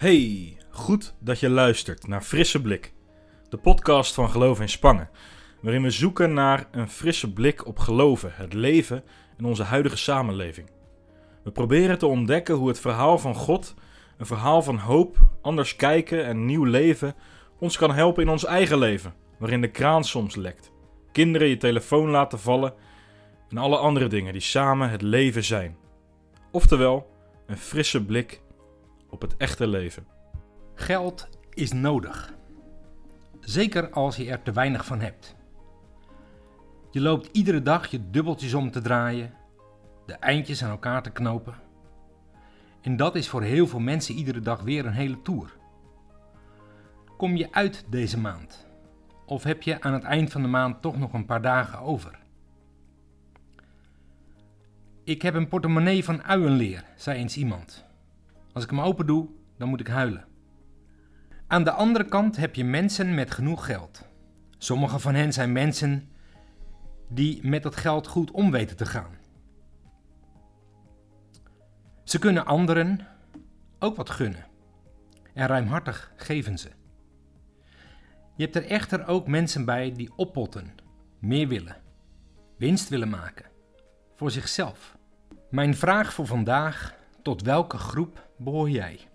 Hey, goed dat je luistert naar Frisse Blik, de podcast van Geloof in Spangen, waarin we zoeken naar een frisse blik op geloven, het leven en onze huidige samenleving. We proberen te ontdekken hoe het verhaal van God, een verhaal van hoop, anders kijken en nieuw leven, ons kan helpen in ons eigen leven, waarin de kraan soms lekt, kinderen je telefoon laten vallen en alle andere dingen die samen het leven zijn. Oftewel, een frisse blik op het echte leven. Geld is nodig. Zeker als je er te weinig van hebt. Je loopt iedere dag je dubbeltjes om te draaien, de eindjes aan elkaar te knopen. En dat is voor heel veel mensen iedere dag weer een hele tour. Kom je uit deze maand? Of heb je aan het eind van de maand toch nog een paar dagen over? Ik heb een portemonnee van uienleer, zei eens iemand. Als ik hem open doe, dan moet ik huilen. Aan de andere kant heb je mensen met genoeg geld. Sommige van hen zijn mensen die met dat geld goed om weten te gaan. Ze kunnen anderen ook wat gunnen. En ruimhartig geven ze. Je hebt er echter ook mensen bij die oppotten, meer willen, winst willen maken, voor zichzelf. Mijn vraag voor vandaag: tot welke groep behoor jij?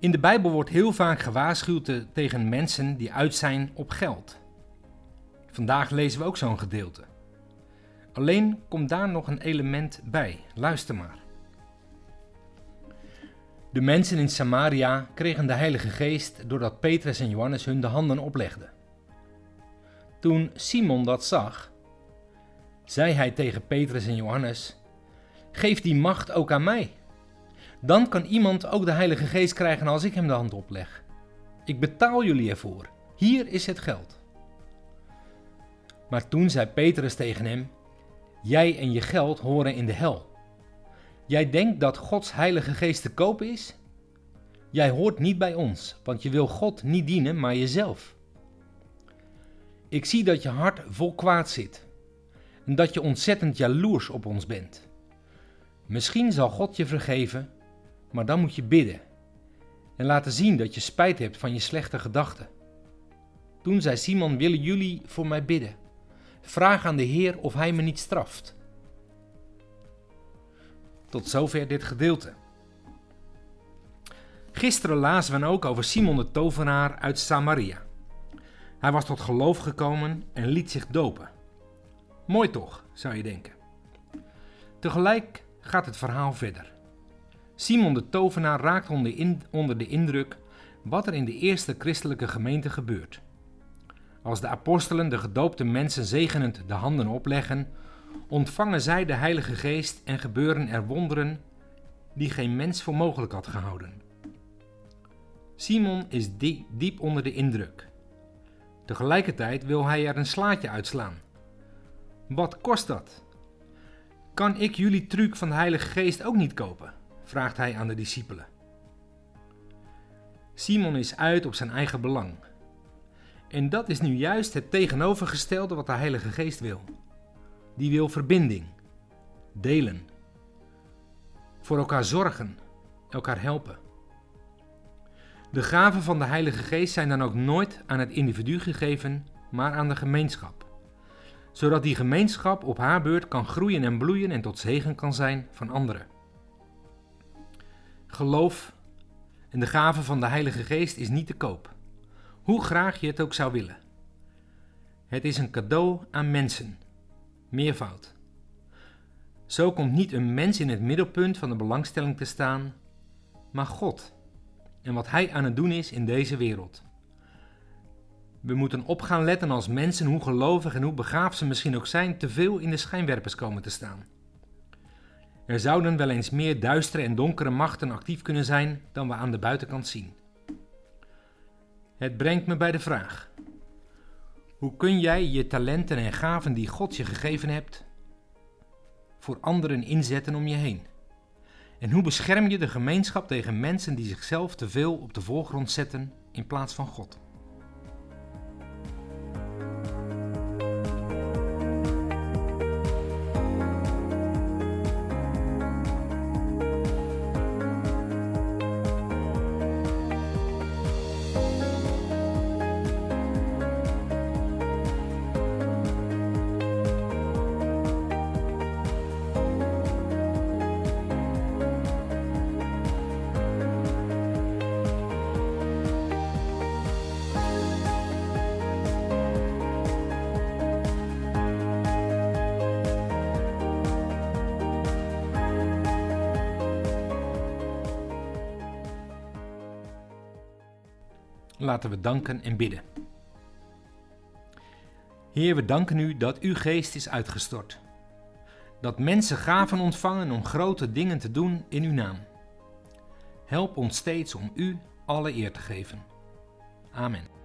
In de Bijbel wordt heel vaak gewaarschuwd tegen mensen die uit zijn op geld. Vandaag lezen we ook zo'n gedeelte. Alleen komt daar nog een element bij. Luister maar. De mensen in Samaria kregen de Heilige Geest doordat Petrus en Johannes hun de handen oplegden. Toen Simon dat zag, zei hij tegen Petrus en Johannes: Geef die macht ook aan mij. Dan kan iemand ook de Heilige Geest krijgen als ik hem de hand opleg. Ik betaal jullie ervoor. Hier is het geld. Maar toen zei Petrus tegen hem: Jij en je geld horen in de hel. Jij denkt dat Gods Heilige Geest te koop is? Jij hoort niet bij ons, want je wil God niet dienen, maar jezelf. Ik zie dat je hart vol kwaad zit en dat je ontzettend jaloers op ons bent. Misschien zal God je vergeven maar dan moet je bidden en laten zien dat je spijt hebt van je slechte gedachten. Toen zei Simon: Willen jullie voor mij bidden? Vraag aan de Heer of hij me niet straft. Tot zover dit gedeelte. Gisteren lazen we ook over Simon de tovenaar uit Samaria. Hij was tot geloof gekomen en liet zich dopen. Mooi toch, zou je denken. Tegelijk gaat het verhaal verder. Simon de tovenaar raakt onder de indruk wat er in de eerste christelijke gemeente gebeurt. Als de apostelen de gedoopte mensen zegenend de handen opleggen, ontvangen zij de Heilige Geest en gebeuren er wonderen die geen mens voor mogelijk had gehouden. Simon is diep, onder de indruk. Tegelijkertijd wil hij er een slaatje uitslaan. Wat kost dat? Kan ik jullie truc van de Heilige Geest ook niet kopen? Vraagt hij aan de discipelen. Simon is uit op zijn eigen belang. En dat is nu juist het tegenovergestelde wat de Heilige Geest wil. Die wil verbinding, delen, voor elkaar zorgen, elkaar helpen. De gaven van de Heilige Geest zijn dan ook nooit aan het individu gegeven, maar aan de gemeenschap. Zodat die gemeenschap op haar beurt kan groeien en bloeien en tot zegen kan zijn van anderen. Geloof en de gave van de Heilige Geest is niet te koop, hoe graag je het ook zou willen. Het is een cadeau aan mensen, meervoud. Zo komt niet een mens in het middelpunt van de belangstelling te staan, maar God en wat Hij aan het doen is in deze wereld. We moeten op gaan letten als mensen, hoe gelovig en hoe begaafd ze misschien ook zijn, te veel in de schijnwerpers komen te staan. Er zouden wel eens meer duistere en donkere machten actief kunnen zijn dan we aan de buitenkant zien. Het brengt me bij de vraag: hoe kun jij je talenten en gaven die God je gegeven hebt voor anderen inzetten om je heen? En hoe bescherm je de gemeenschap tegen mensen die zichzelf te veel op de voorgrond zetten in plaats van God? Laten we danken en bidden. Heer, we danken u dat uw geest is uitgestort. Dat mensen gaven ontvangen om grote dingen te doen in uw naam. Help ons steeds om u alle eer te geven. Amen.